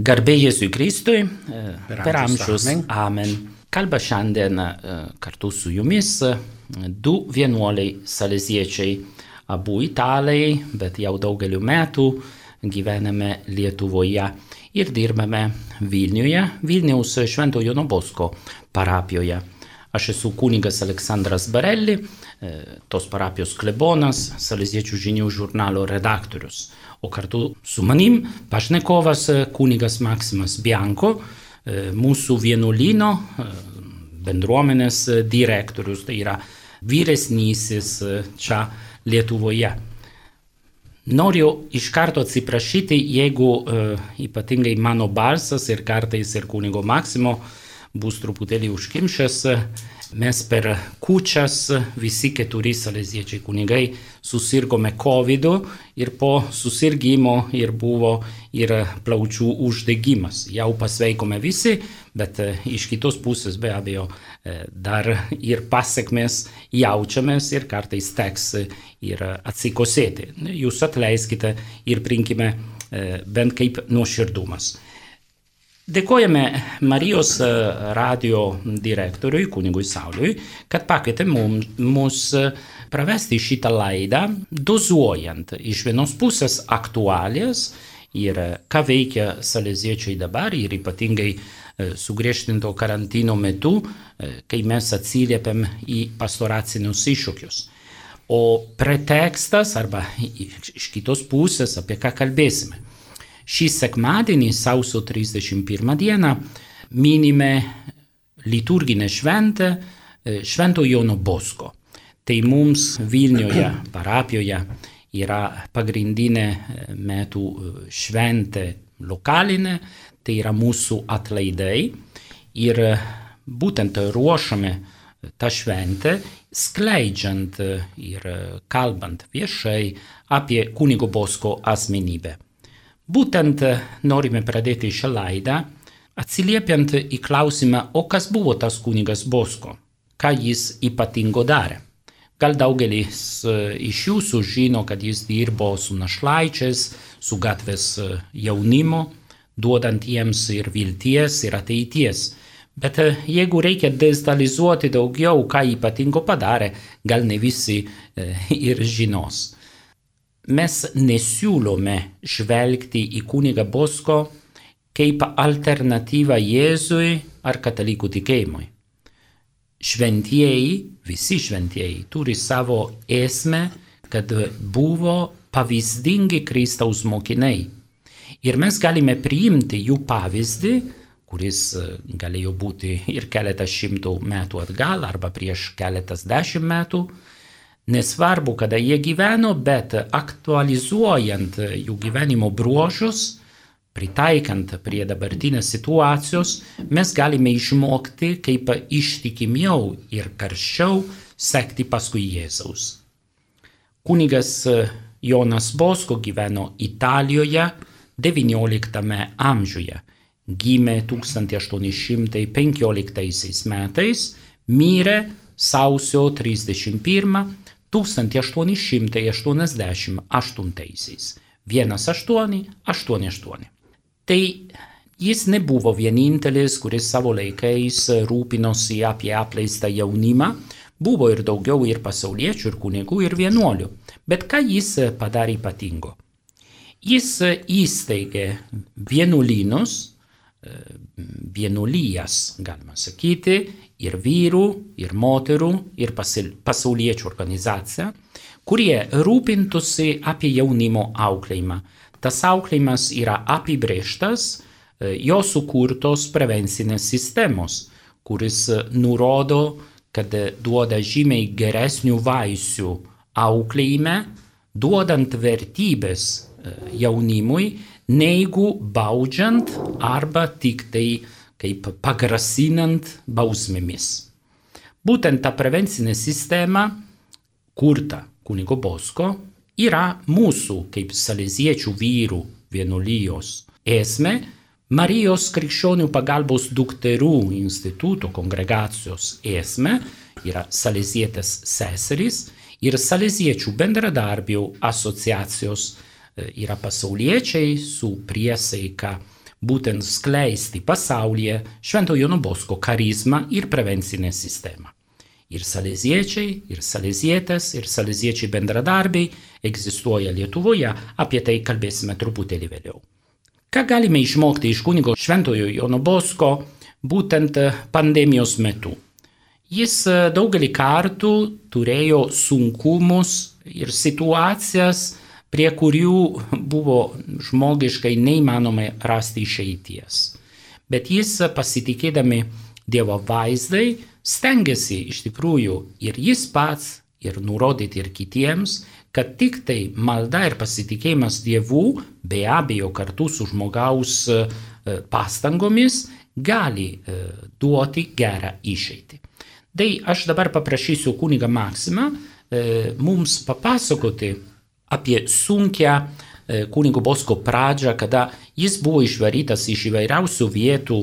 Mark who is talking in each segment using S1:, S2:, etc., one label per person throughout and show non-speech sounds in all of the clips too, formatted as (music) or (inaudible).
S1: Garbė Jėzui Kristui, per amžius. Amen. Kalba šiandien kartu su jumis du vienuoliai saleziečiai, abu italai, bet jau daugeliu metų gyvename Lietuvoje ir dirbame Vilniuje, Vilniaus Švento Jono Bosko parapijoje. Aš esu kunigas Aleksandras Barelli, tos parapijos klebonas, Saleziečių žinių žurnalo redaktorius. O kartu su manim pašnekovas kunigas Maksimas Bianko, mūsų vienuolino bendruomenės direktorius, tai yra vyresnysis čia Lietuvoje. Noriu iš karto atsiprašyti, jeigu uh, ypatingai mano balsas ir kartais ir kunigo Maksimo bus truputėlį užkimšęs. Mes per kučias visi keturi saleziečiai kunigai susirgome COVID ir po susirgymo ir buvo ir plaučių uždegimas. Jau pasveikome visi, bet iš kitos pusės be abejo dar ir pasiekmes jaučiamės ir kartais teks ir atsikosėti. Jūs atleiskite ir prinkime bent kaip nuoširdumas. Dėkojame Marijos radio direktoriui, kunigui Sauliui, kad pakvietė mus pravesti šitą laidą, dozuojant iš vienos pusės aktualijas ir ką veikia saleziečiai dabar ir ypatingai sugriežtinto karantino metu, kai mes atsiliepiam į pastoracinius iššūkius. O pretekstas arba iš kitos pusės, apie ką kalbėsime. Šį sekmadienį, sausio 31 dieną, minime liturginę šventę Švento Jono Bosko. Tai mums Vilniuje, parapijoje yra pagrindinė metų šventė lokalinė, tai yra mūsų atlaidai ir būtent ruošiame tą šventę, skleidžiant ir kalbant viešai apie kunigo Bosko asmenybę. Būtent norime pradėti šią laidą atsiliepiant į klausimą, o kas buvo tas kunigas Bosko, ką jis ypatingo darė. Gal daugelis iš jūsų žino, kad jis dirbo su našlaičiais, su gatvės jaunimu, duodant jiems ir vilties, ir ateities. Bet jeigu reikia destalizuoti daugiau, ką ypatingo padarė, gal ne visi ir žinos mes nesiūlome žvelgti į kunigą Bosko kaip alternatyvą Jėzui ar katalikų tikėjimui. Šventieji, visi šventieji turi savo esmę, kad buvo pavyzdingi Kristaus mokiniai. Ir mes galime priimti jų pavyzdį, kuris galėjo būti ir keletas šimtų metų atgal arba prieš keletas dešimt metų, Nesvarbu, kada jie gyveno, bet aktualizuojant jų gyvenimo bruožus, pritaikant prie dabartinės situacijos, mes galime išmokti, kaip ištikimiau ir karščiau sekti paskui Jėzaus. Kunigas Jonas Bosko gyveno Italijoje XIX amžiuje. Gimė 1815 metais, mirė sausio 31 1888. 1888. Tai jis nebuvo vienintelis, kuris savo laikais rūpinosi apie apleistą jaunimą, buvo ir daugiau ir pasauliečių, ir kunigų, ir vienuolių. Bet ką jis padarė ypatingo? Jis įsteigė vienuolynus, vienuolijas, galima sakyti, ir vyrų, ir moterų, ir pasauliečių organizacija, kurie rūpintųsi apie jaunimo auklėjimą. Tas auklėjimas yra apibrėžtas jo sukurtos prevencinės sistemos, kuris nurodo, kad duoda žymiai geresnių vaisių auklėjime, duodant vertybės jaunimui, neigu baudžiant arba tik tai kaip pagrasinant bausmėmis. Būtent ta prevencinė sistema, kurta kunigo Bosko, yra mūsų kaip saleziečių vyrų vienuolijos esmė, Marijos krikščionių pagalbos dukterų instituto kongregacijos esmė yra salezietės seserys ir saleziečių bendradarbių asociacijos yra pasauliečiai su priesaika būtent skleisti pasaulyje Švento Jono Bosko charizmą ir prevencinę sistemą. Ir saleziečiai, ir salezietės, ir saleziečiai bendradarbiai egzistuoja Lietuvoje, apie tai kalbėsime truputėlį vėliau. Ką galime išmokti iš kunigo Šventojo Jono Bosko būtent pandemijos metu? Jis daugelį kartų turėjo sunkumus ir situacijas, prie kurių buvo žmogiškai neįmanoma rasti išeities. Bet jis pasitikėdami Dievo vaizdai stengiasi iš tikrųjų ir jis pats, ir nurodyti ir kitiems, kad tik tai malda ir pasitikėjimas Dievu, be abejo kartu su žmogaus e, pastangomis, gali e, duoti gerą išeitį. Tai aš dabar paprašysiu kunigą Maksimą e, mums papasakoti apie sunkę e, kunigo Bosko pradžią, kada jis buvo išvarytas iš įvairiausių vietų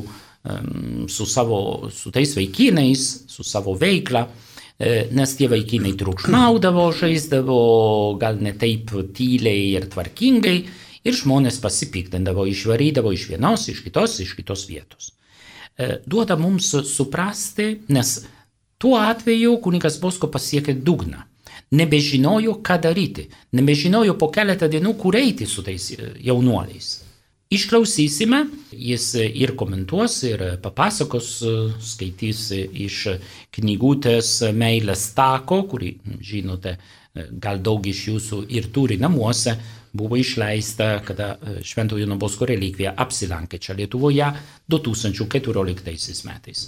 S1: su, savo, su tais vaikinais, su savo veikla, e, nes tie vaikinai triukšmaudavo, žaisdavo gal ne taip tyliai ir tvarkingai ir žmonės pasipiktindavo, išvarydavo iš vienos, iš kitos, iš kitos vietos. E, duoda mums suprasti, nes tuo atveju kunigas Bosko pasiekė dugną nebežinojo, ką daryti, nebežinojo po keletą dienų, kur eiti su tais e, jaunuoliais. Išklausysime, jis ir komentuos, ir papasakos, e, skaitys iš knygutės Meilės tako, kurį, žinote, e, gal daug iš jūsų ir turi namuose, buvo išleista, kada Šventojo Jonobosko relikvija apsilankė čia Lietuvoje 2014 metais.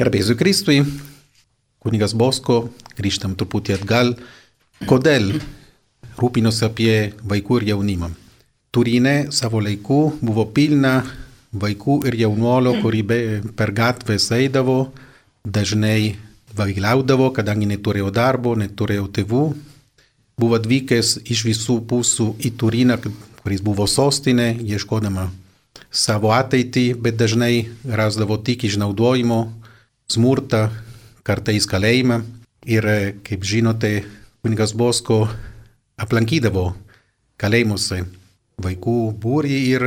S2: Garbėsiu Kristui, kunigas Bosko, grįžtam truputį atgal, kodėl rūpinosi apie vaikų ir jaunimą. Turinė savo laiku buvo pilna vaikų ir jaunuolio, kurį be, per gatvės eidavo, dažnai vailiaudavo, kadangi neturėjo darbo, neturėjo tėvų. Buvo atvykęs iš visų pusių į Turiną, kuris buvo sostinė, ieškodama savo ateitį, bet dažnai rasdavo tik išnaudojimo, smurtą, kartais kalėjime. Ir, kaip žinote, kunigas Bosko aplankydavo kalėjimuose vaikų būrį ir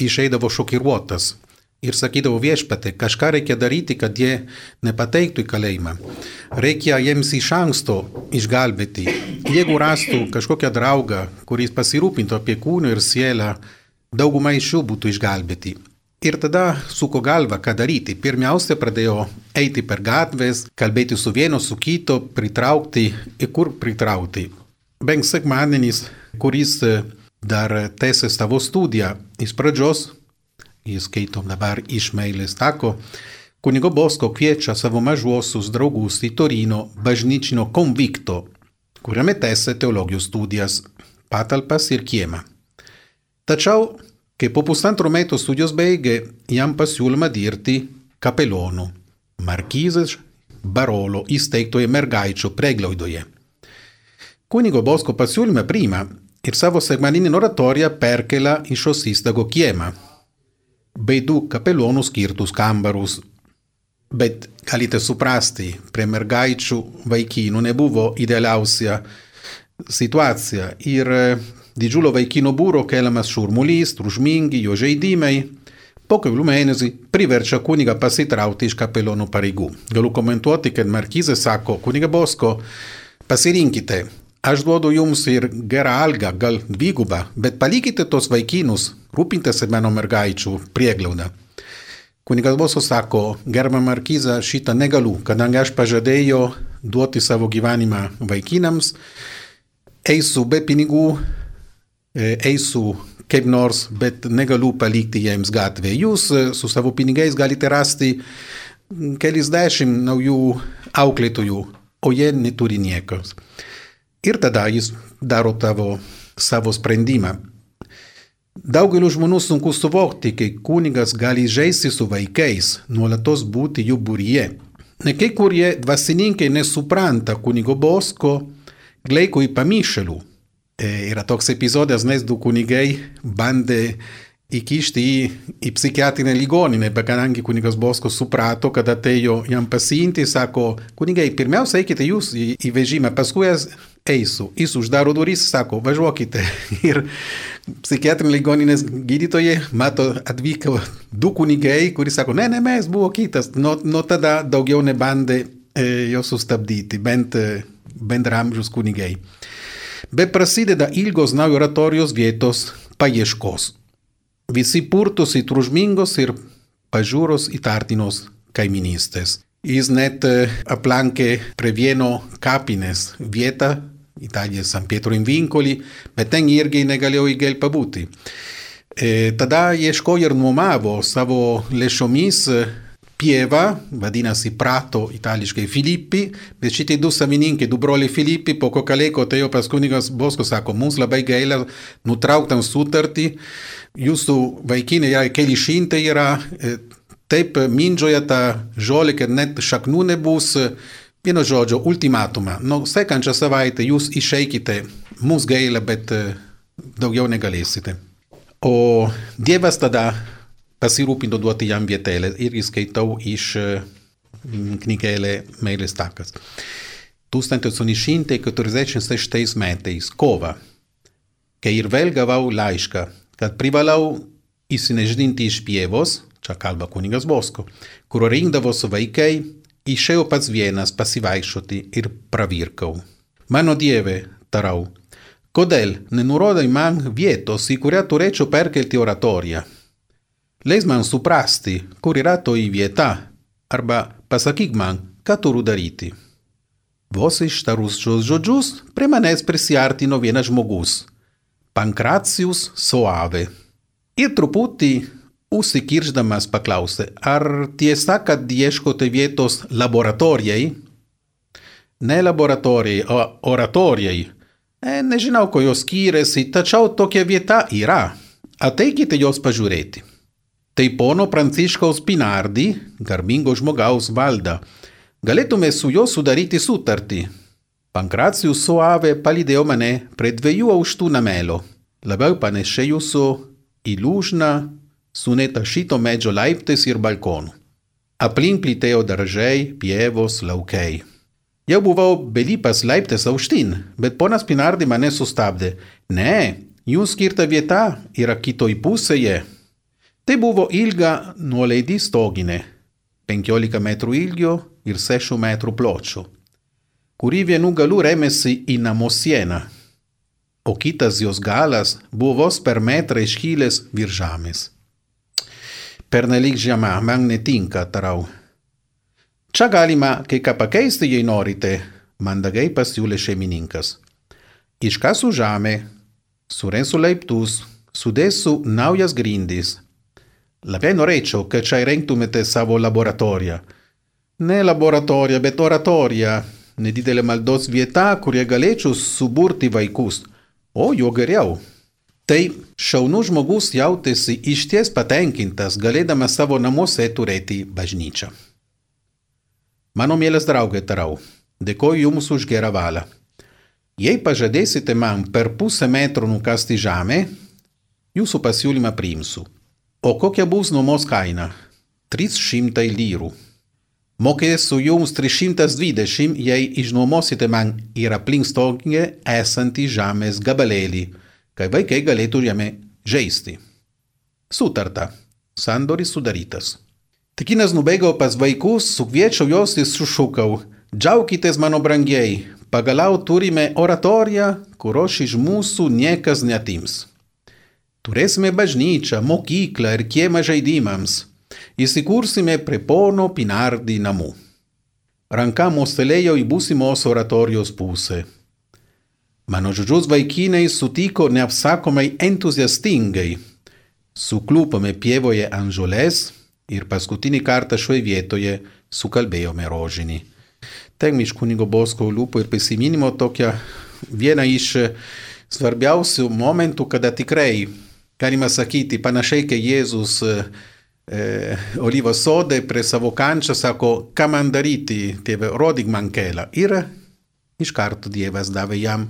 S2: išeidavo šokiruotas. Ir sakydavo viešpatė, kažką reikia daryti, kad jie nepateiktų į kalėjimą. Reikia jiems iš anksto išgelbėti. Jeigu rastų kažkokią draugą, kuris pasirūpintų apie kūną ir sielą, dauguma iš jų būtų išgelbėti. Ir tada suko galva, ką daryti. Pirmiausia, pradėjo eiti per gatves, kalbėti su vienu, su kito, pritraukti, kur pritraukti. Bent sekmadienis, kuris e, dar tęsė savo studiją iš pradžios, jis skaitom dabar iš meilės tako, kunigo Bosko kviečia savo mažuosius draugus į Torino bažnyčino konvikto, kuriame tęsė teologijos studijas, patalpas ir kiemą. Tačiau che po pussantro metų studijos baigė jam pasiūlymą dirbti kapelionu Markizės Barolo įsteigtoje mergaičių preglaudoje. Kunigo Bosko pasiūlymą priima ir savo sekmaninį oratoriją perkelia į šios įstago kiemą, bei du kapelionų skirtus kambarus. Bet galite suprasti, prie mergaičių vaikinų nebuvo idealiausia situacija ir didžiulio vaikino būro keliamas šurmulys, tružmingi jo žaidimai, po kelių mėnesių priverčia kunigą pasitraukti iš kapelionų pareigų. Galiu komentuoti, kad Markizė sako, kuniga Bosko, pasirinkite, aš duodu jums ir gerą algą, gal dvigubą, bet palikite tos vaikinus, rūpintasi mano mergaičių prieglaudą. Kunigas Bosko sako, gerba Markizą, šitą negaliu, kadangi aš pažadėjau duoti savo gyvenimą vaikinams, eisiu be pinigų, eisiu kaip nors, bet negaliu palikti jiems gatvę. Jūs e, su savo pinigais galite rasti kelis dešimt naujų auklėtojų, o jie neturi niekas. Ir tada jis daro tavo savo sprendimą. Daugeliu žmonių sunku suvokti, kai kunigas gali žaisti su vaikais, nuolatos būti jų būryje. Kai kurie dvasininkai nesupranta kunigo bosko, gleiko į pamišėlių. Era toks epizodas, nes du kunigai bandė įkišti į, į psichiatrinę ligoninę, bet kadangi kunigas Bosko suprato, kad atėjo jam pasiimti, sako, kunigai, pirmiausia, eikite jūs į, į vežimą, paskui eisiu. Jis uždaro duris, sako, važiuokite. (laughs) Ir psichiatrinė ligoninės gydytojai, mato, atvyko du kunigai, kuris sako, ne, ne, mes buvo kitas. Nuo, nuo tada daugiau nebandė e, jo sustabdyti, bent e, bendramžius kunigai. Bet prasideda ilgos naujo oratorijos vietos paieškos. Visi purtosi tružmingos ir pažiūros įtartinos kaiminystės. Jis net aplankė prie vieno kapinės vietą, Italija San Pietro in Vincoli, bet ten irgi negalėjo ilgai pabūti. E, tada ieškojo ir nuomavo savo lėšomis pieva, vadinasi prato itališkai Filippi, bet šitie du savininkai, du broliai Filippi, po kokio laiko atėjo pas kunigas Bosko, sako, mums labai gaila, nutrauktam sutartį, jūsų vaikinai yra keli šimtai yra, taip mindžioja tą žolę, kad net šaknų nebus, vieno žodžio, ultimatumą. Nu, sekančią savaitę jūs išeikite, mums gaila, bet daugiau negalėsite. O Dievas tada pasirūpino duoti jam vietelę irgi skaitau iš knygelė Meilės takas. 1846 metais, kovą, kai ir vėl gavau laišką, kad privalau įsineždinti iš pievos, čia kalba kunigas Bosko, kur rinkdavosi vaikai, išėjau pats vienas pasivaikščioti ir pravirkau. Mano Dieve, tarau, kodėl nenurodai man vietos, į kurią turėčiau perkelti oratoriją? Leis man suprasti, kur yra toji vieta, arba pasakyk man, ką turiu daryti. Vos ištarus šios žodžius, prie manęs prisiartino vienas žmogus - Pankracijus Soave. Ir truputį užsikirždamas paklausė, ar tiesa, kad ieškote vietos laboratorijai? Ne laboratorijai, o oratorijai. E, nežinau, ko jos skiriasi, tačiau tokia vieta yra. Ateikite jos pažiūrėti. Tai pono Pranciškaus Pinardi, garbingo žmogaus valda, galėtume su juo sudaryti sutartį. Pankracijus suave palydėjo mane prie dviejų aukštų namelio, labiau panešėjusių į lūžną, sunetašyto medžio laiptais ir balkonų. Aplink plytėjo daržai, pievos, laukai. Jau buvau belypas laiptais aukštyn, bet ponas Pinardi mane sustabdė. Ne, jums skirta vieta yra kitoj pusėje. Tai buvo ilga nuoleidi stoginė, 15 metrų ilgio ir 6 metrų pločio, kuri vienu galu rėmėsi į namo sieną, o kitas jos galas buvo vos per metrą iškilęs virš žemės. Pernelyg žema, man netinka, tarau. Čia galima kai ką pakeisti, jei norite, mandagai pasiūlė šeimininkas. Iškasiu žemę, surensiu laiptus, sudėsiu naujas grindis – Labai norėčiau, kad čia įrengtumėte savo laboratoriją. Ne laboratoriją, bet oratoriją. Nedidelė maldos vieta, kurie galėčiau suburti vaikus. O jo geriau. Tai šaunus žmogus jautėsi išties patenkintas, galėdamas savo namuose turėti bažnyčią. Mano mielas draugė tarau, dėkoju Jums už gerą valią. Jei pažadėsite man per pusę metro nukasti žemę, Jūsų pasiūlymą priimsiu. O kokia bus nuomos kaina? 300 lyrų. Mokėsiu jums 320, jei išnuomosite man ir aplink stogę esantį žemės gabalėlį, kai vaikai galėtų jame žaisti. Sutarta. Sandoris sudarytas. Tikinas nubėgo pas vaikus, sukviečiau juos ir sušūkau. Džiaukitės mano brangiai, pagaliau turime oratoriją, kurios iš mūsų niekas netims. Turėsime bažnyčią, mokyklą ir kiemą žaidimams. Įsikursime prie pono Pinardi namų. Ranka mostelėjo į būsimos oratorijos pusę. Mano žodžius vaikinai sutiko neapsakomai entuziastingai. Suklūpome pievoje ant žolės ir paskutinį kartą šioje vietoje sukalbėjome rožinį. Ten iš kunigo Bosko lūpų ir prisiminimo tokia viena iš svarbiausių momentų, kada tikrai galima sakyti, panašiai kai Jėzus e, Olivos sode prie savo kančio sako, ką man daryti, tėve, rodyk man kelią. Ir iš karto Dievas davė jam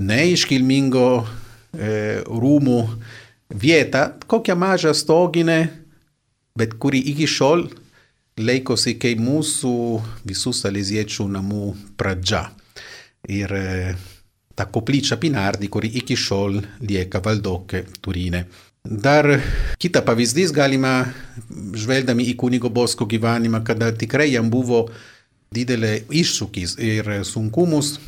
S2: neiškilmingo e, rūmų vietą, kokią mažą stoginę, bet kuri iki šiol laikosi kaip mūsų visų saleziečių namų pradžia. Ir ta koplyčia Pinardi, kuri iki šiol lieka Valdokė Turine. Dar kitą pavyzdys galima, žvelgdami į kunigo Bosko gyvenimą, kada tikrai jam buvo didelė iššūkis ir sunkumus,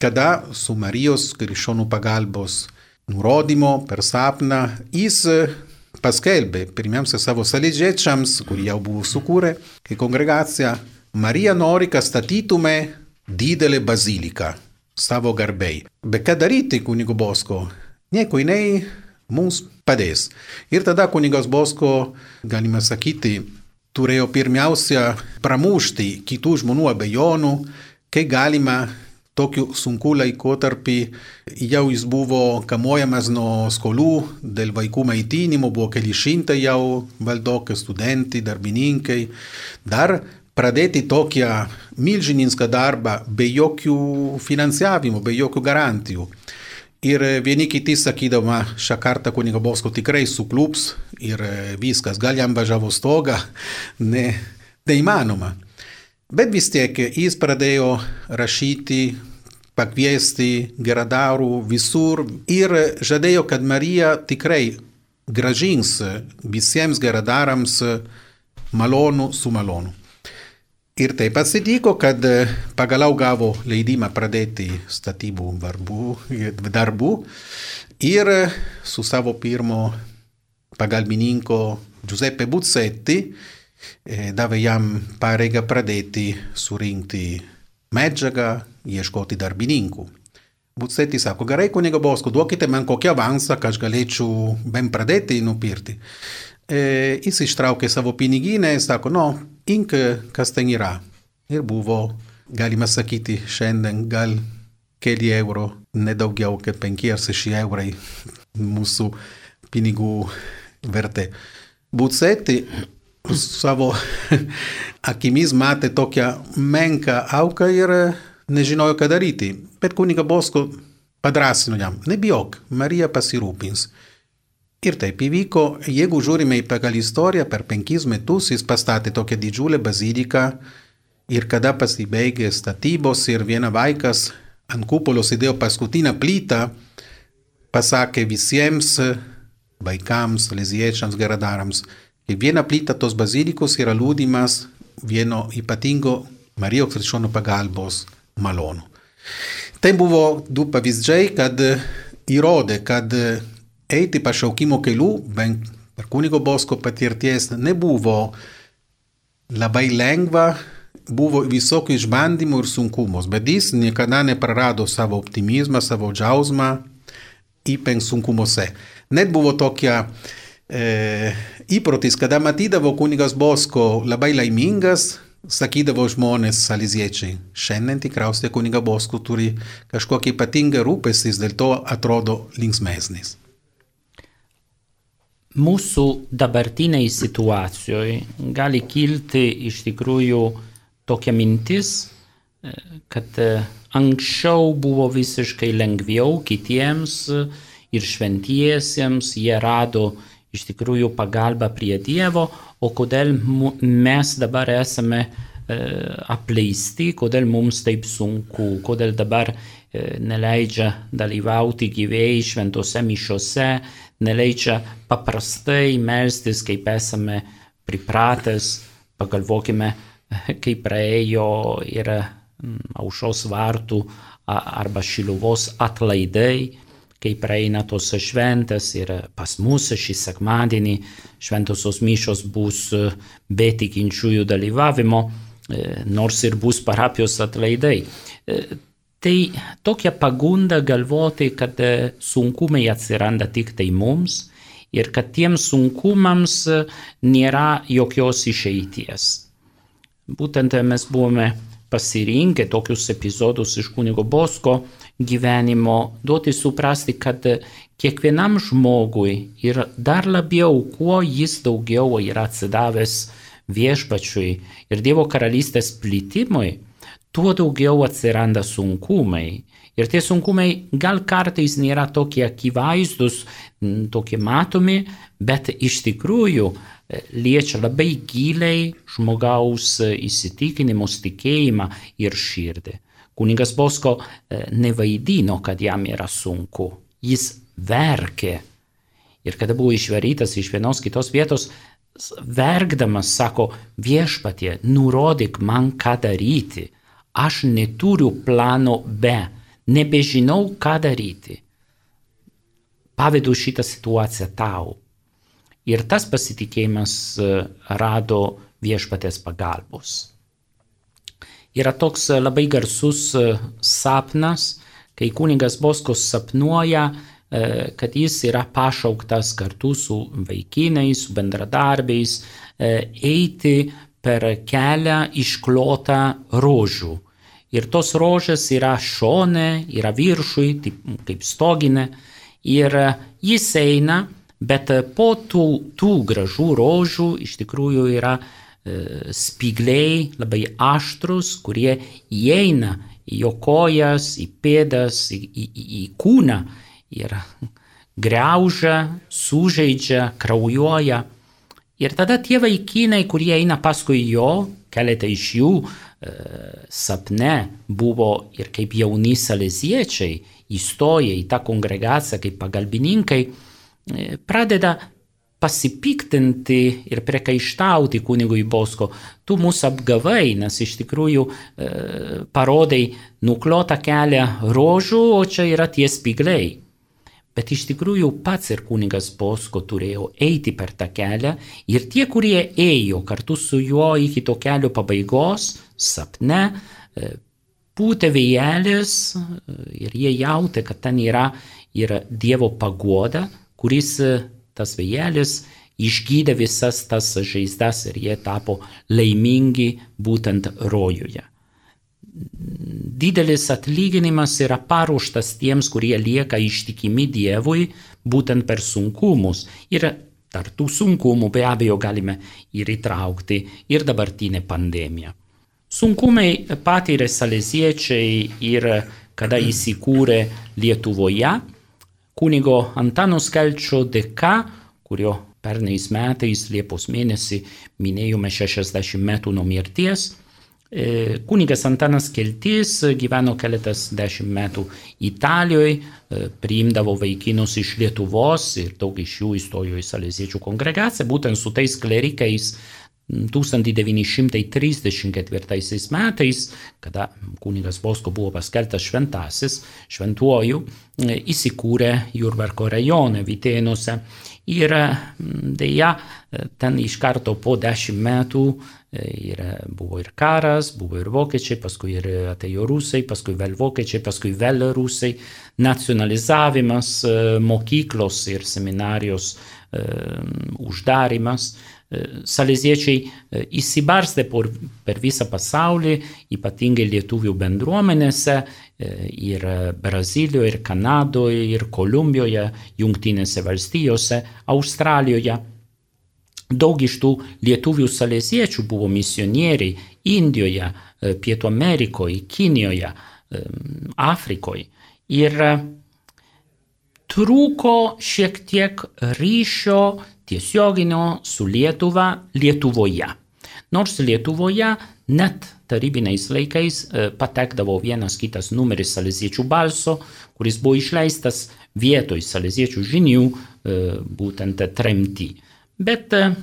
S2: kada su Marijos krikščionų pagalbos nurodymo per sapną jis paskelbė pirmiausia savo salėdžiečiams, kurie jau buvo sukūrę, kai kongregacija Marija nori, kad statytume didelę baziliką savo garbei. Bet ką daryti kunigo Bosko? Nieko, jinai mums padės. Ir tada kunigas Bosko, galima sakyti, turėjo pirmiausia pramušti kitų žmonių abejonų, kai galima tokiu sunku laikotarpį jau jis buvo kamuojamas nuo skolų dėl vaikų maitinimo, buvo keli šimtai jau valdokai, studentai, darbininkai. Dar pradėti tokią milžininską darbą be jokių finansavimų, be jokių garantijų. Ir vieni kiti sakydama, šią kartą kuniga Bosko tikrai suklups ir viskas, gal jam važiavo stogą, (laughs) ne, neįmanoma. Bet vis tiek jis pradėjo rašyti, pakviesti geradarų visur ir žadėjo, kad Marija tikrai gražins visiems geradarams malonų su malonu. Ir taip atsitiko, kad pagaliau gavo leidimą pradėti statybų darbų, darbų ir su savo pirmo pagalbininko Giuseppe Buzzetti davė jam pareigą pradėti surinkti medžiagą, ieškoti darbininkų. Buzzetti sako, gerai, kuniga Bosko, duokite man kokį avansą, kad aš galėčiau bent pradėti nupirkti. E, jis ištraukė savo piniginę ir sako, no, ink, kas ten yra. Ir buvo, galima sakyti, šiandien gal keli euro, nedaugiau kaip 5 ar 6 eurai mūsų pinigų vertė. Bucetti savo akimis matė tokią menką auką ir nežinojo, ką daryti. Bet kuniga Bosko padrasino jam, nebijok, Marija pasirūpins. Ir taip įvyko, jeigu žiūrime į pagal istoriją, per penkis metus jis pastatė tokią didžiulę baziliką ir kada pasibaigė statybos ir viena vaikas ant kupolos įdėjo paskutinę plytą, pasakė visiems vaikams, leziečiams, geradarams, kad viena plyta tos bazilikos yra liūdimas vieno ypatingo Marijos krikščionų pagalbos malonų. Tai buvo du pavyzdžiai, kad įrodė, kad eiti pašaukimo keliu, bent per kunigo Bosko patirties, nebuvo labai lengva, buvo visokių išbandymų ir sunkumus, bet jis niekada neprarado savo optimizmą, savo džiausmą, ypač sunkumuose. Net buvo tokia e, įprotis, kada matydavo kunigas Bosko labai laimingas, sakydavo žmonės saliziečiai, šiandien tikriausiai kuniga Bosko turi kažkokį ypatingą rūpestis, dėl to atrodo linksmesnis
S1: mūsų dabartiniai situacijoje gali kilti iš tikrųjų tokia mintis, e, kad e, anksčiau buvo visiškai lengviau kitiems ir šventiesiems, jie rado iš tikrųjų pagalbą prie Dievo, o kodėl mes dabar esame e, apleisti, kodėl mums taip sunku, kodėl dabar neleidžia dalyvauti gyvėjai šventose mišiose, neleidžia paprastai melstis, kaip esame pripratęs, pagalvokime, (laughs) kaip praėjo ir mm, aušos vartų arba šiluvos atlaidai, kai praeina tos šventės ir pas mus šį sekmadienį šventosios mišos bus be tikinčiųjų dalyvavimo, e, nors ir bus parapijos atlaidai. E, Tai tokia pagunda galvoti, kad e, sunkumai atsiranda tik tai mums ir kad tiems sunkumams e, nėra jokios išeities. Būtent mes buvome pasirinkę tokius epizodus iš kunigo Bosko gyvenimo, duoti suprasti, kad kiekvienam žmogui ir dar labiau, kuo jis daugiau yra atsidavęs viešpačiui ir Dievo karalystės plitimui, tuo daugiau atsiranda sunkumai Ir tie sunkumai gal kartais nėra tokie akivaizdus, tokie matomi, bet iš tikrųjų e, liečia labai giliai žmogaus e, įsitikinimus, tikėjimą ir širdį. Kuningas Bosko e, nevaidino, kad jam yra sunku. Jis verkė. Ir kada buvo išvarytas iš vienos kitos vietos, verkdamas sako, viešpatie, nurodyk man, ką daryti. Aš neturiu plano B nebežinau, ką daryti. Pavedu šitą situaciją tau. Ir tas pasitikėjimas e, rado viešpatės pagalbos. Yra toks e, labai garsus e, sapnas, kai kuningas Boskos sapnuoja, kad jis yra pašauktas kartu su vaikinais, su bendradarbiais, eiti per kelią išklotą rožių ir tos rožės yra šone, yra viršui, taip, kaip stoginė, ir jis eina, bet po tų, tų gražų rožių iš tikrųjų yra e, spigliai labai aštrus, kurie įeina į jo kojas, į pėdas, į, į, į kūną ir greužia, sužeidžia, kraujuoja. Ir tada tie vaikinai, kurie eina paskui jo, keletą iš jų E, sapne buvo ir kaip jauni saleziečiai įstoja į tą kongregaciją kaip pagalbininkai, e, pradeda pasipiktinti ir priekaištauti kunigui Bosko, tu mūsų apgavai, nes iš tikrųjų e, parodai nuklotą kelią rožų, o čia yra tie spigliai. Bet iš tikrųjų pats ir kunigas Bosko turėjo eiti per tą kelią ir tie, kurie ėjo kartu su juo iki to kelio pabaigos, sapne, e, pūtė vėjelis e, ir jie jautė, kad ten yra, yra Dievo pagoda, kuris e, tas vėjelis išgydė visas tas žaizdas ir jie tapo laimingi būtent rojuje didelis atlyginimas yra paruoštas tiems, kurie lieka ištikimi Dievui būtent per sunkumus. Ir tarp tų sunkumų be abejo galime ir įtraukti ir dabartinę pandemiją. Sunkumai patyrė saleziečiai ir kada įsikūrė Lietuvoje, kunigo Antano Skelčio dėka, kurio pernais metais Liepos mėnesį minėjome 60 metų nuo mirties, kunigas Antanas Keltys gyveno keletas dešimt metų Italijoje, priimdavo vaikinus iš Lietuvos ir daug iš jų įstojo į Saleziečių kongregaciją, būtent su tais klerikais 1934 metais, kada kunigas Bosko buvo paskeltas šventasis, šventuoju, e, įsikūrė Jurbarko rajone Vitėnuose. Ir dėja, ten iš karto po dešimt metų Ir buvo ir karas, buvo ir vokiečiai, paskui ir atėjo rusai, paskui vėl vokiečiai, paskui vėl rusai, nacionalizavimas mokyklos ir seminarijos uždarimas. Saleziečiai įsibarstė per visą pasaulį, ypatingai lietuvių bendruomenėse, ir Brazilijoje, ir Kanadoje, ir Kolumbijoje, Junktinėse valstijose, Australijoje. Daug iš tų lietuvių salėsiečių buvo misionieriai Indijoje, e, Pietų Amerikoje, Kinijoje, e, Afrikoje. Ir e, trūko šiek tiek ryšio tiesioginio su Lietuva Lietuvoje. Nors Lietuvoje net tarybiniais laikais patekdavo vienas kitas numeris salėsiečių balso, kuris buvo išleistas vietoj salėsiečių žinių būtent tremti. Bet e,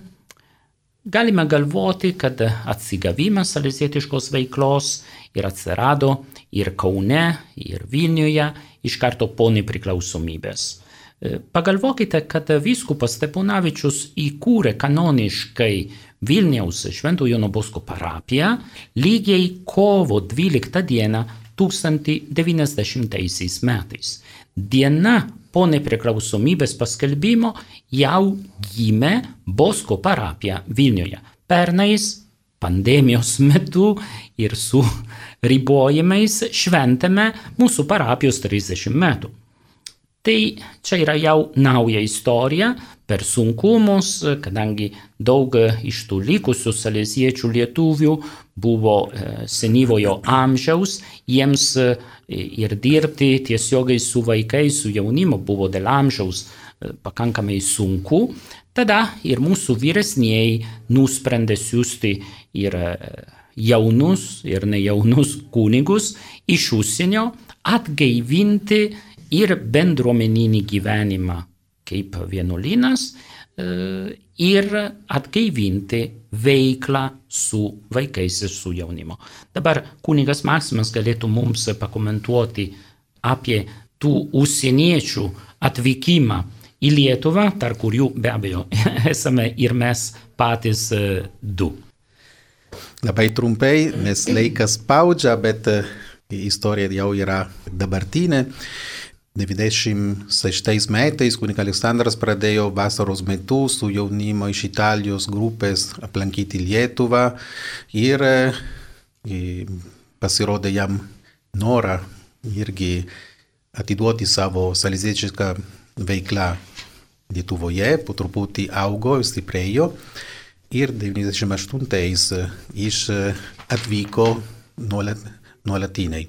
S1: galime galvoti, kad atsigavimas salizietiškos veiklos ir atsirado ir Kaune, ir Vilniuje iš karto po nepriklausomybės. E, pagalvokite, kad vyskupas Steponavičius įkūrė kanoniškai Vilniaus Švento Jono Bosko parapiją lygiai kovo 12 dieną 1090 metais. Diena po nepriklausomybės paskelbimo jau gimė Bosko parapija Vilniuje. Pernais pandemijos (laughs) metu ir su ribojimais šventėme mūsų parapijos 30 metų. Tai čia yra jau nauja istorija per sunkumus, kadangi daug iš tų likusių saleziečių lietuvių buvo senyvojo amžiaus, jiems ir dirbti tiesiogiai su vaikais, su jaunimu buvo dėl amžiaus pakankamai sunku, tada ir mūsų vyresnieji nusprendė siūsti ir jaunus, ir nejaunus kunigus iš užsienio atgaivinti ir bendruomeninį gyvenimą kaip vienuolynas e, ir atgaivinti veiklą su vaikais ir su jaunimu. Dabar kunigas Maksimas galėtų mums pakomentuoti apie tų užsieniečių atvykimą į Lietuvą, tarp kurių be abejo (laughs) esame ir mes patys e, du.
S2: Labai trumpai, nes laikas spaudžia, bet e, istorija jau yra dabartinė. 96 metais kunigas Aleksandras pradėjo vasaros metu su jaunimo iš Italijos grupės aplankyti Lietuvą ir pasirodė jam norą irgi atiduoti savo saliziečišką veiklą Lietuvoje, po truputį augo, stiprėjo ir 98 jis atvyko nuolat nuolatiniai.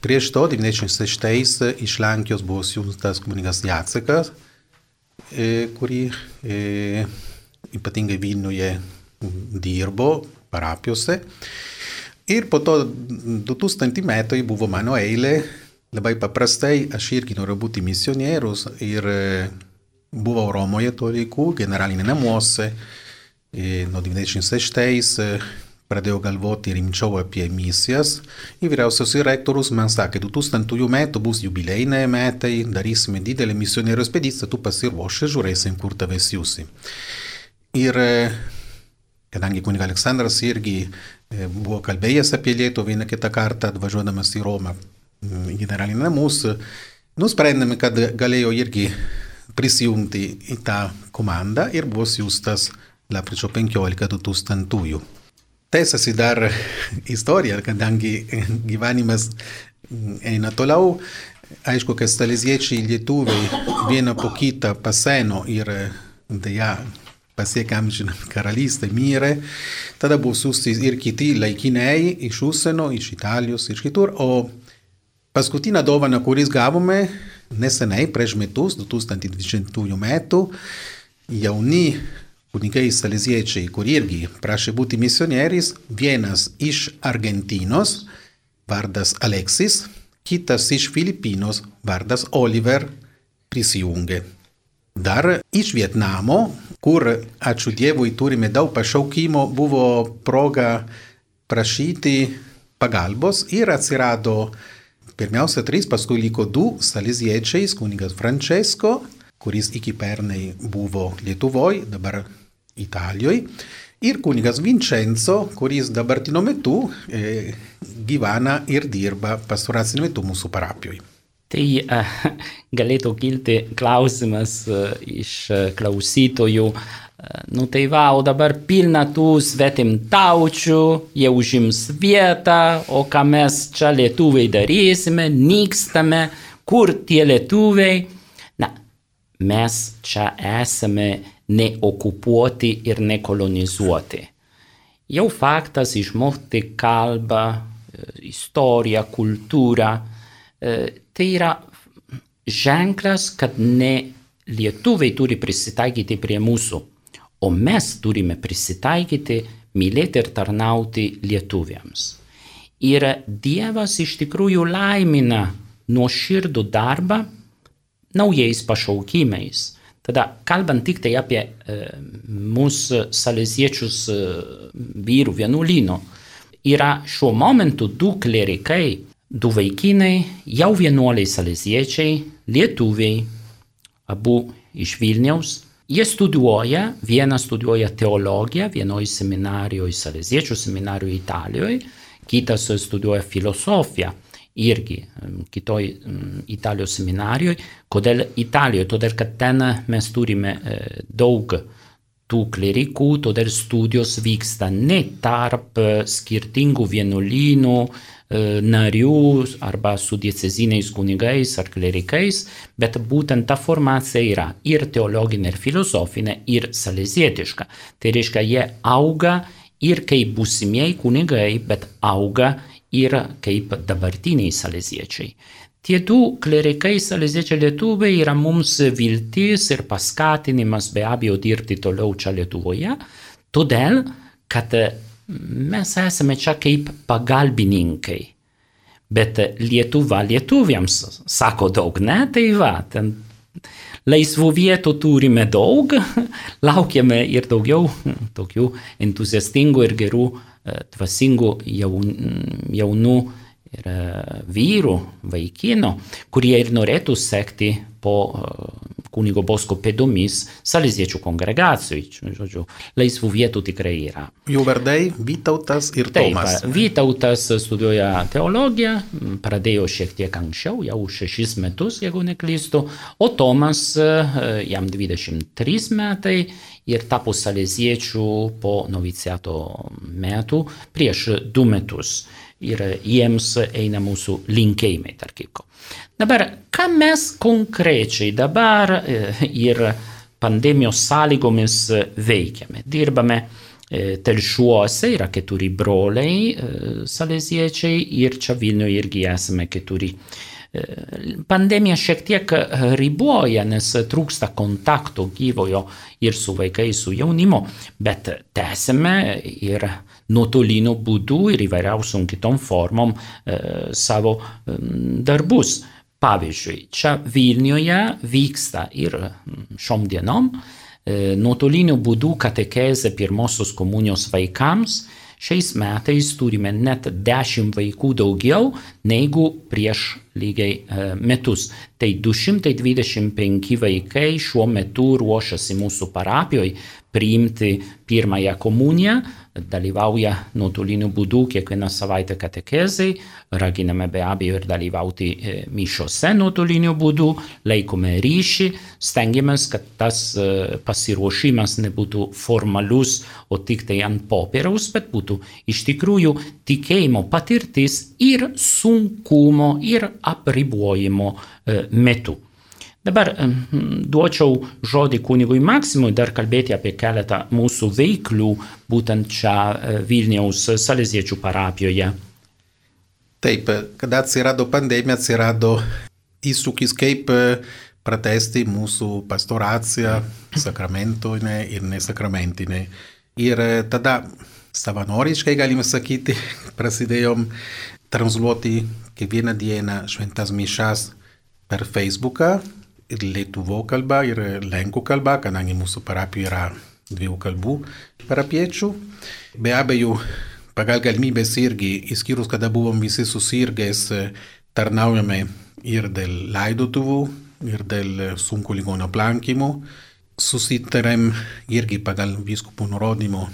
S2: Prieš to 96 iš Lenkijos buvo siūstas kunigas Jacekas, kurį ypatingai Vilniuje dirbo parapijose. Ir po to 2000 metai buvo mano eilė, labai paprastai aš irgi noriu būti misionierius ir buvau Romoje tuo laiku, generalinė namuose, nuo 96 pradėjau galvoti rimčiau apie misijas. Ir vyriausias rektorius man sakė, 2000 metų bus jubilėjiniai metai, darysime didelę misionierių ekspediciją, tu pasiruošę, žiūrėsim, kur tave siūsi. Ir kadangi kuniga Aleksandras irgi buvo kalbėjęs apie Lietuvą vieną kitą kartą, atvažiuodamas į Romą į generalinį namus, nusprendėme, kad galėjo irgi prisijungti į tą komandą ir buvo siūstas lapkričio 15 2000. Tęsiasi dar istorija, kadangi gyvenimas eina toliau. Aišku, kad saleziečiai lietuviai vieną po kitą paseno ir dėja pasiekė amžiną karalystę, mirė. Tada buvo siūsti ir kiti laikiniai iš užsienio, iš Italijos, iš kitur. O paskutinę dovaną, kuris gavome nesenai, prieš metus, 2020 metų, jauni kunigai saleziečiai, kur irgi prašė būti misionieriais, vienas iš Argentinos, vardas Aleksis, kitas iš Filipinos, vardas Oliver, prisijungė. Dar iš Vietnamo, kur, ačiū Dievui, turime daug pašaukimo, buvo proga prašyti pagalbos ir atsirado pirmiausia trys, paskui liko du saleziečiais, kunigas Francesco, kuris iki pernai buvo Lietuvoje, dabar Italijoje, ir kunigas Vincenzo, kuris dabartiniu metu e, gyvena ir dirba pastoraciniu metu mūsų parapijoje.
S1: Tai uh, galėtų kilti klausimas uh, iš uh, klausytojų, nu tai va, o dabar pilna tų svetimtaučių, jie užims vietą, o ką mes čia lietuviai darysime, nykstame, kur tie lietuviai. Mes čia esame neokupuoti ir nekolonizuoti. Jau faktas išmokti kalbą, istoriją, kultūrą, tai yra ženklas, kad ne lietuviai turi prisitaikyti prie mūsų, o mes turime prisitaikyti, mylėti ir tarnauti lietuviams. Ir Dievas iš tikrųjų laimina nuoširdų darbą naujais pašaukimais Tada, kalbant tik tai apie e, mūsų saleziečius e, vyrų vienuolynų, yra šiuo momentu du klerikai, du vaikinai, jau vienuoliai saleziečiai, lietuviai, abu iš Vilniaus. Jie studijuoja, vienas studijuoja teologiją vienoje seminarijoje, saleziečių seminarijoje Italijoje, kitas studijuoja filosofiją irgi kitoj Italijos seminarijoje. Kodėl Italijoje? Todėl, kad ten mes turime e, daug tų klerikų, todėl studijos vyksta ne tarp skirtingų vienuolynų, narių arba su dieceziniais kunigais ar klerikais, bet būtent ta formacija yra ir teologinė, ir filosofinė, ir salezietiška. Tai reiškia, jie auga ir kaip būsimieji kunigai, bet auga ir kaip dabartiniai saleziečiai. Tie du klerikai saleziečiai lietuviai yra mums viltis ir paskatinimas be abejo dirbti toliau čia Lietuvoje, todėl, kad mes esame čia kaip pagalbininkai. Bet Lietuva lietuviams sako daug, ne, tai va, ten laisvų vietų turime daug, (laughs) laukiame ir daugiau tokių entuziastingų ir gerų, dvasingų jaunų ir vyrų, vaikinų, kurie ir norėtų sekti po kunigo Bosko pėdomis saleziečių kongregacijai. Žodžiu, laisvų vietų tikrai yra.
S2: Jų vardai Vytautas ir Taip, Tomas.
S1: Vytautas studijuoja teologiją, pradėjo šiek tiek anksčiau, jau šešis metus, jeigu neklystu, o Tomas jam 23 metai ir tapo saleziečių po noviciato metų prieš du metus ir jiems eina mūsų linkėjimai, tarp kitko. Dabar, ką mes konkrečiai dabar ir pandemijos sąlygomis veikiame? Dirbame telšiuose, yra keturi broliai saleziečiai ir čia Vilniuje irgi esame keturi. Pandemija šiek tiek riboja, nes trūksta kontakto gyvojo ir su vaikais, su jaunimu, bet tęsime ir nuotoliniu būdu ir įvairiausiom kitom formom savo darbus. Pavyzdžiui, čia Vilniuje vyksta ir šiom dienom e, nuotoliniu būdu katekezė pirmosios komunijos vaikams. Šiais metais turime net 10 vaikų daugiau negu prieš lygiai metus. Tai 225 vaikai šiuo metu ruošiasi mūsų parapijoje priimti pirmąją komuniją, dalyvauja nuotoliniu būdu kiekvieną savaitę katekezai, raginame be abejo ir dalyvauti mišiose nuotoliniu būdu, laikome ryšį, stengiamės, kad tas pasiruošimas nebūtų formalus, o tik tai ant popieriaus, bet būtų iš tikrųjų tikėjimo patirtis ir sunkumo ir apribojimo metu. Dabar duočiau žodį kunigui Maksimui dar kalbėti apie keletą mūsų veiklų būtent čia Vilniaus Saleziečių parapijoje.
S2: Taip, kada atsirado pandemija, atsirado iššūkis, kaip pratesti mūsų pastoraciją sakramentinė ir nesakramentinė. Ir tada savanoriškai, galime sakyti, (laughs) prasidėjom transliuoti kiekvieną dieną šventas mišas per Facebooką ir lietuvų kalba, ir lenkų kalba, kadangi mūsų parapija yra dviejų kalbų parapiečių. Be abejo, pagal galimybės irgi, išskyrus kada buvom visi susirgęs, tarnaujame ir dėl laidotuvų, ir dėl sunku ligonio aplankymų. Susitarėm irgi pagal viskupų nurodymų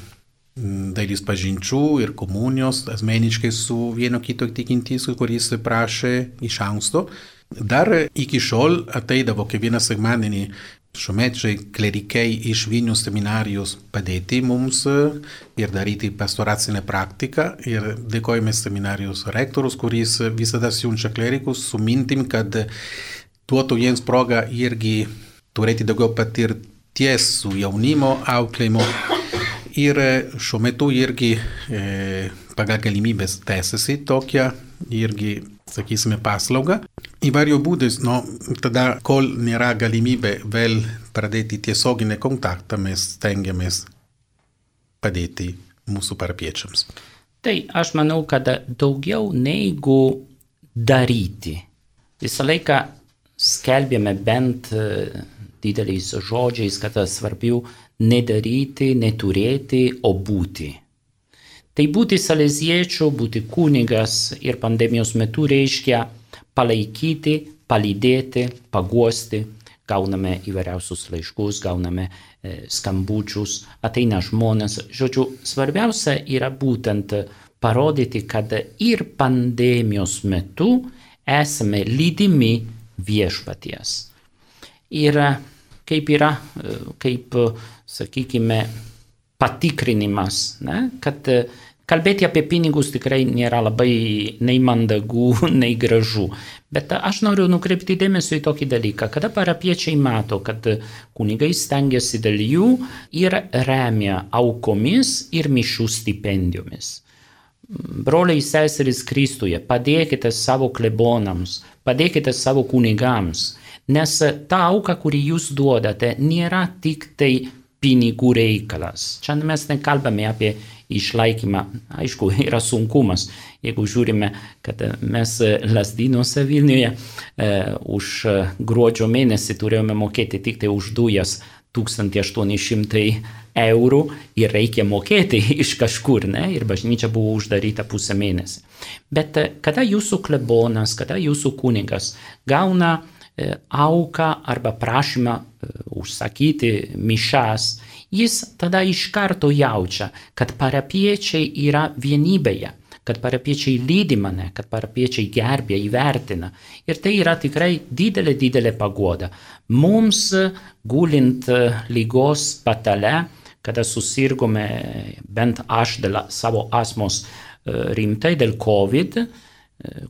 S2: dalis pažinčių ir komunijos asmeniškai su vienu kitu tikintysiu, kuris prašė iš anksto. Dar iki šiol ateidavo kiekvieną sekmadienį šiomečiai klerikai iš Vilnius seminarijos padėti mums ir daryti pastoracinę praktiką. Ir dėkojame seminarijos rektorius, kuris visada siunčia klerikus su mintim, kad duotų jiems progą irgi turėti daugiau patirties su jaunimo auklėjimu. Ir šiuo metu irgi e, pagal galimybės tęsiasi tokia irgi sakysime, paslaugą. Įvairių būdais, nu, tada, kol nėra galimybė vėl pradėti tiesioginį kontaktą, mes stengiamės padėti mūsų parapiečiams.
S1: Tai aš manau, kad daugiau negu daryti. Visą laiką skelbėme bent dideliais žodžiais, kad svarbiau nedaryti, neturėti, o būti. Tai būti saleziečiu, būti kunigas ir pandemijos metu reiškia palaikyti, palydėti, paguosti. Gauname įvairiausius laiškus, gauname e, skambučius, ateina žmonės. Žodžiu, svarbiausia yra būtent parodyti, kad ir pandemijos metu esame lydimi viešpaties. Ir kaip yra, kaip, sakykime, patikrinimas, ne, kad Kalbėti apie pinigus tikrai nėra labai nei mandagu, (laughs) nei gražu. Bet aš noriu nukreipti dėmesį į tokį dalyką, kada parapiečiai mato, kad kunigai stengiasi dėl jų ir remia aukomis ir mišių stipendijomis. Broliai seserys Kristuje, padėkite savo klebonams, padėkite savo kunigams, nes ta auka, kurį jūs duodate, nėra tik tai pinigų reikalas. Čia mes nekalbame apie išlaikymą. Aišku, (laughs) yra sunkumas, jeigu žiūrime, kad mes Lasdynuose Vilniuje e, už gruodžio mėnesį turėjome mokėti tik tai už dujas 1800 eurų ir reikia mokėti (laughs) iš kažkur, ne? Ir bažnyčia buvo uždaryta pusę mėnesį. Bet kada jūsų klebonas, kada jūsų kunigas gauna e, auką arba prašymą e, užsakyti mišas, jis tada iš karto jaučia, kad parapiečiai yra vienybėje, kad parapiečiai lydi mane, kad parapiečiai gerbė, įvertina. Ir tai yra tikrai didelė, didelė pagoda. Mums gulint lygos patale, kada susirgome bent aš dėl savo asmos rimtai dėl COVID,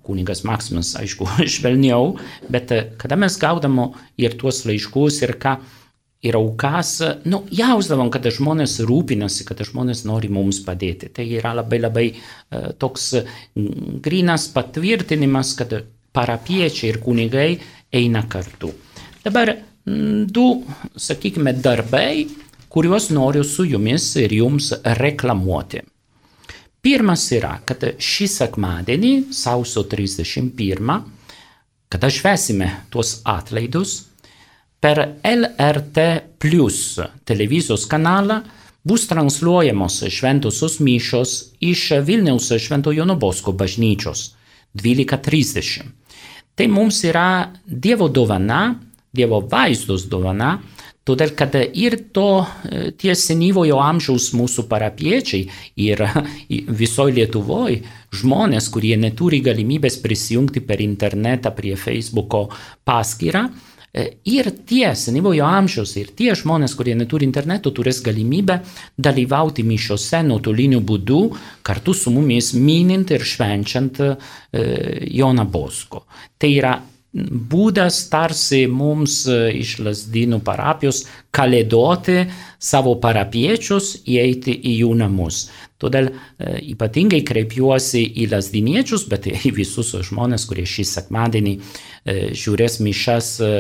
S1: kunigas Maksimas, aišku, (laughs) švelniau, bet kada mes gaudamo ir tuos laiškus ir ką, ir aukas, nu, jausdavom, kad žmonės rūpinasi, kad žmonės nori mums padėti. Tai yra labai labai uh, toks grinas patvirtinimas, kad parapiečiai ir kunigai eina kartu. Dabar du, sakykime, darbai, kuriuos noriu su jumis ir jums reklamuoti. Pirmas yra, kad šį sekmadienį, sausio 31, kada švesime tuos atlaidus, per LRT Plus televizijos kanalą bus transliuojamos šventosios mišios iš Vilniaus Švento Jono Bosko bažnyčios 12.30. Tai mums yra Dievo dovana, Dievo vaizdos dovana, todėl kad ir to tie senyvojo amžiaus mūsų parapiečiai ir visoje Lietuvoje žmonės, kurie neturi galimybės prisijungti per internetą prie Facebooko paskyrą, Ir tie senyvojo amžiaus, ir tie žmonės, kurie neturi interneto, turės galimybę dalyvauti mišiose nuotoliniu būdu kartu su mumis minint ir švenčiant Joną Bosko. Tai yra būdas tarsi mums iš Lasdynų parapijos kalėdoti savo parapiečius, įeiti į jų namus. Todėl e, ypatingai kreipiuosi į lasdiniečius, bet į visus žmonės, kurie šį sekmadienį e, žiūrės mišas e,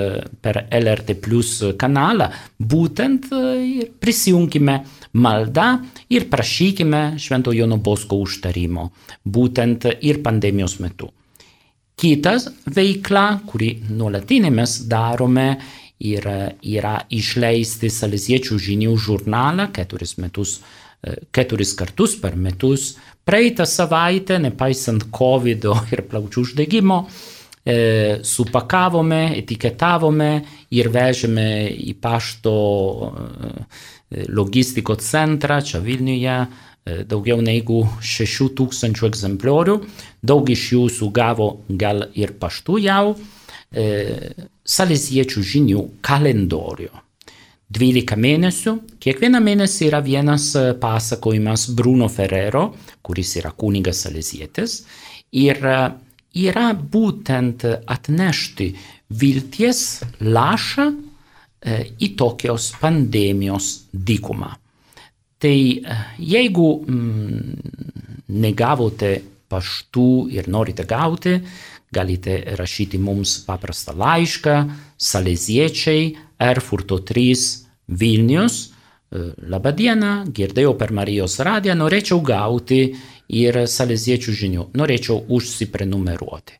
S1: per LRT Plus kanalą, būtent e, prisijungime maldą ir prašykime Švento Jono Bosko užtarimo, būtent ir pandemijos metu. Kitas veikla, kurį nuolatinė mes darome, yra, yra išleisti Saleziečių žinių žurnalą keturis metus keturis kartus per metus. Praeitą savaitę, nepaisant COVID (laughs) ir plaučių uždegimo, e, supakavome, etiketavome ir vežėme į pašto e, logistikos centrą čia Vilniuje e, daugiau negu 6000 egzempliorių. Daug iš jūsų gavo gal ir paštu jau e, saleziečių žinių kalendorių. 12 mėnesių. Kiekvieną mėnesį yra vienas pasakojimas Bruno Ferrero, kuris yra kunigas salezietis. Ir yra būtent atnešti vilties lašą į tokios pandemijos dykumą. Tai jeigu mm, negavote paštų ir norite gauti, galite rašyti mums paprastą laišką saleziečiai Erfurto 3 Vilnius. Labą dieną, girdėjau per Marijos radiją, norėčiau gauti ir saleziečių žinių, norėčiau užsiprenumeruoti.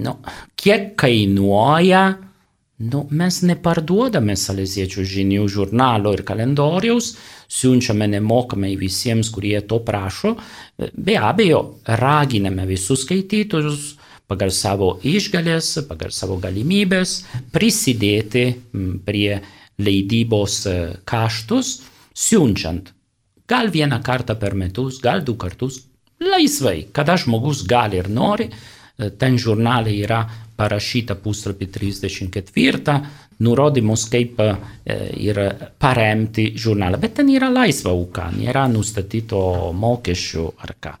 S1: Nu, kiek kainuoja, nu, mes neparduodame saleziečių žinių žurnalo ir kalendoriaus, siunčiame nemokamai visiems, kurie to prašo, be abejo, raginame visus skaitytojus pagal savo išgalės, pagal savo galimybės prisidėti prie leidybos kaštus, siunčiant gal vieną kartą per metus, gal du kartus, laisvai, kada žmogus gali ir nori, ten žurnalai yra parašyta puslapį 34, nurodymus, kaip e, ir paremti žurnalą. Bet ten yra laisva auka, nėra nustatyto mokesčių ar ką.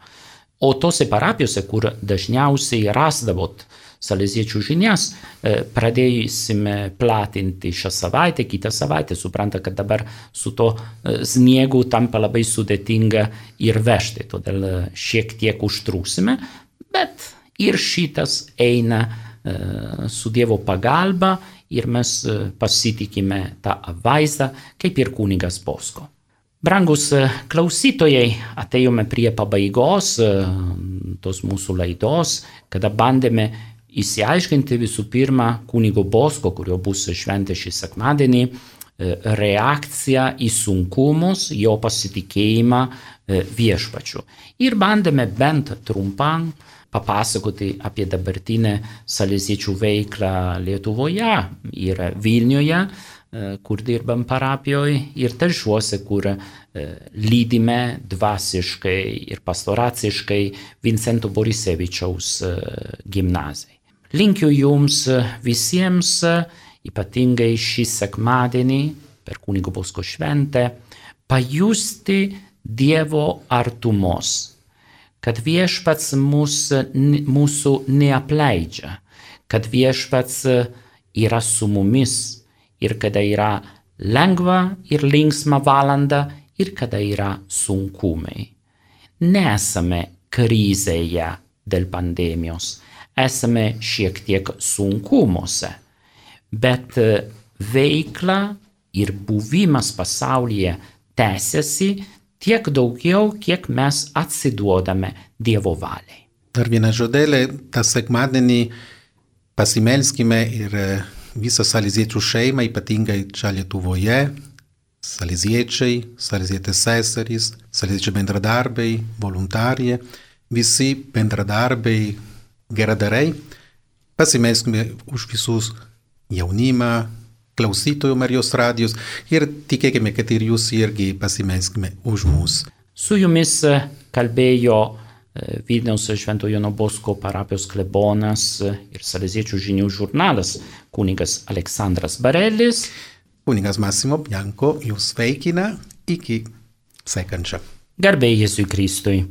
S1: O tose parapijose, kur dažniausiai rasdavot saleziečių žinias, e, pradėsime platinti šią savaitę, kitą savaitę, supranta, kad dabar su to e, sniegu tampa labai sudėtinga ir vežti, todėl šiek tiek užtrūksime, bet ir šitas eina su Dievo pagalba ir mes pasitikime tą vaizdą, kaip ir kunigas Bosko. Brangus klausytojai, atėjome prie pabaigos tos mūsų laidos, kada bandėme įsiaiškinti visų pirma kunigo Bosko, kurio bus šventė šį sekmadienį, reakciją į sunkumus, jo pasitikėjimą viešpačiu. Ir bandėme bent trumpam papasakoti apie dabartinę salėziečių veiklą Lietuvoje ir Vilniuje, e, kur dirbam parapijoje, ir telšiuose, kur lydime dvasiškai ir pastoraciškai Vincento Borisevičiaus gimnazijai. Linkiu jums visiems, ypatingai šį sekmadienį per kunigo Bosko šventę, pajusti Dievo artumos, kad viešpats mus, mūsų neapleidžia, kad viešpats yra su mumis ir kada yra lengva ir linksma valanda ir kada yra sunkumai. Nesame krizėje dėl pandemijos esame šiek tiek sunkumuose, bet veikla ir buvimas pasaulyje tęsiasi tiek daugiau, kiek mes atsiduodame Dievo valiai.
S2: Dar vieną žodelį, tą sekmadienį pasimelskime ir e, visą saliziečių šeimą, ypatingai čia Lietuvoje, saliziečiai, salizietės seserys, saliziečiai bendradarbiai, voluntarija, visi bendradarbiai geradariai, pasimelskime už visus jaunimą, klausytojų Marijos radijos ir tikėkime, kad ir jūs irgi pasimelskime už mus.
S1: Su jumis e, kalbėjo e, Vilniaus Šventojo Jono Bosko parapijos klebonas e, ir Saleziečių žinių žurnalas kunigas Aleksandras Barelis.
S2: Kunigas Massimo Bianco jūs sveikina iki sekančio.
S1: Garbėjai Jėzui Kristui.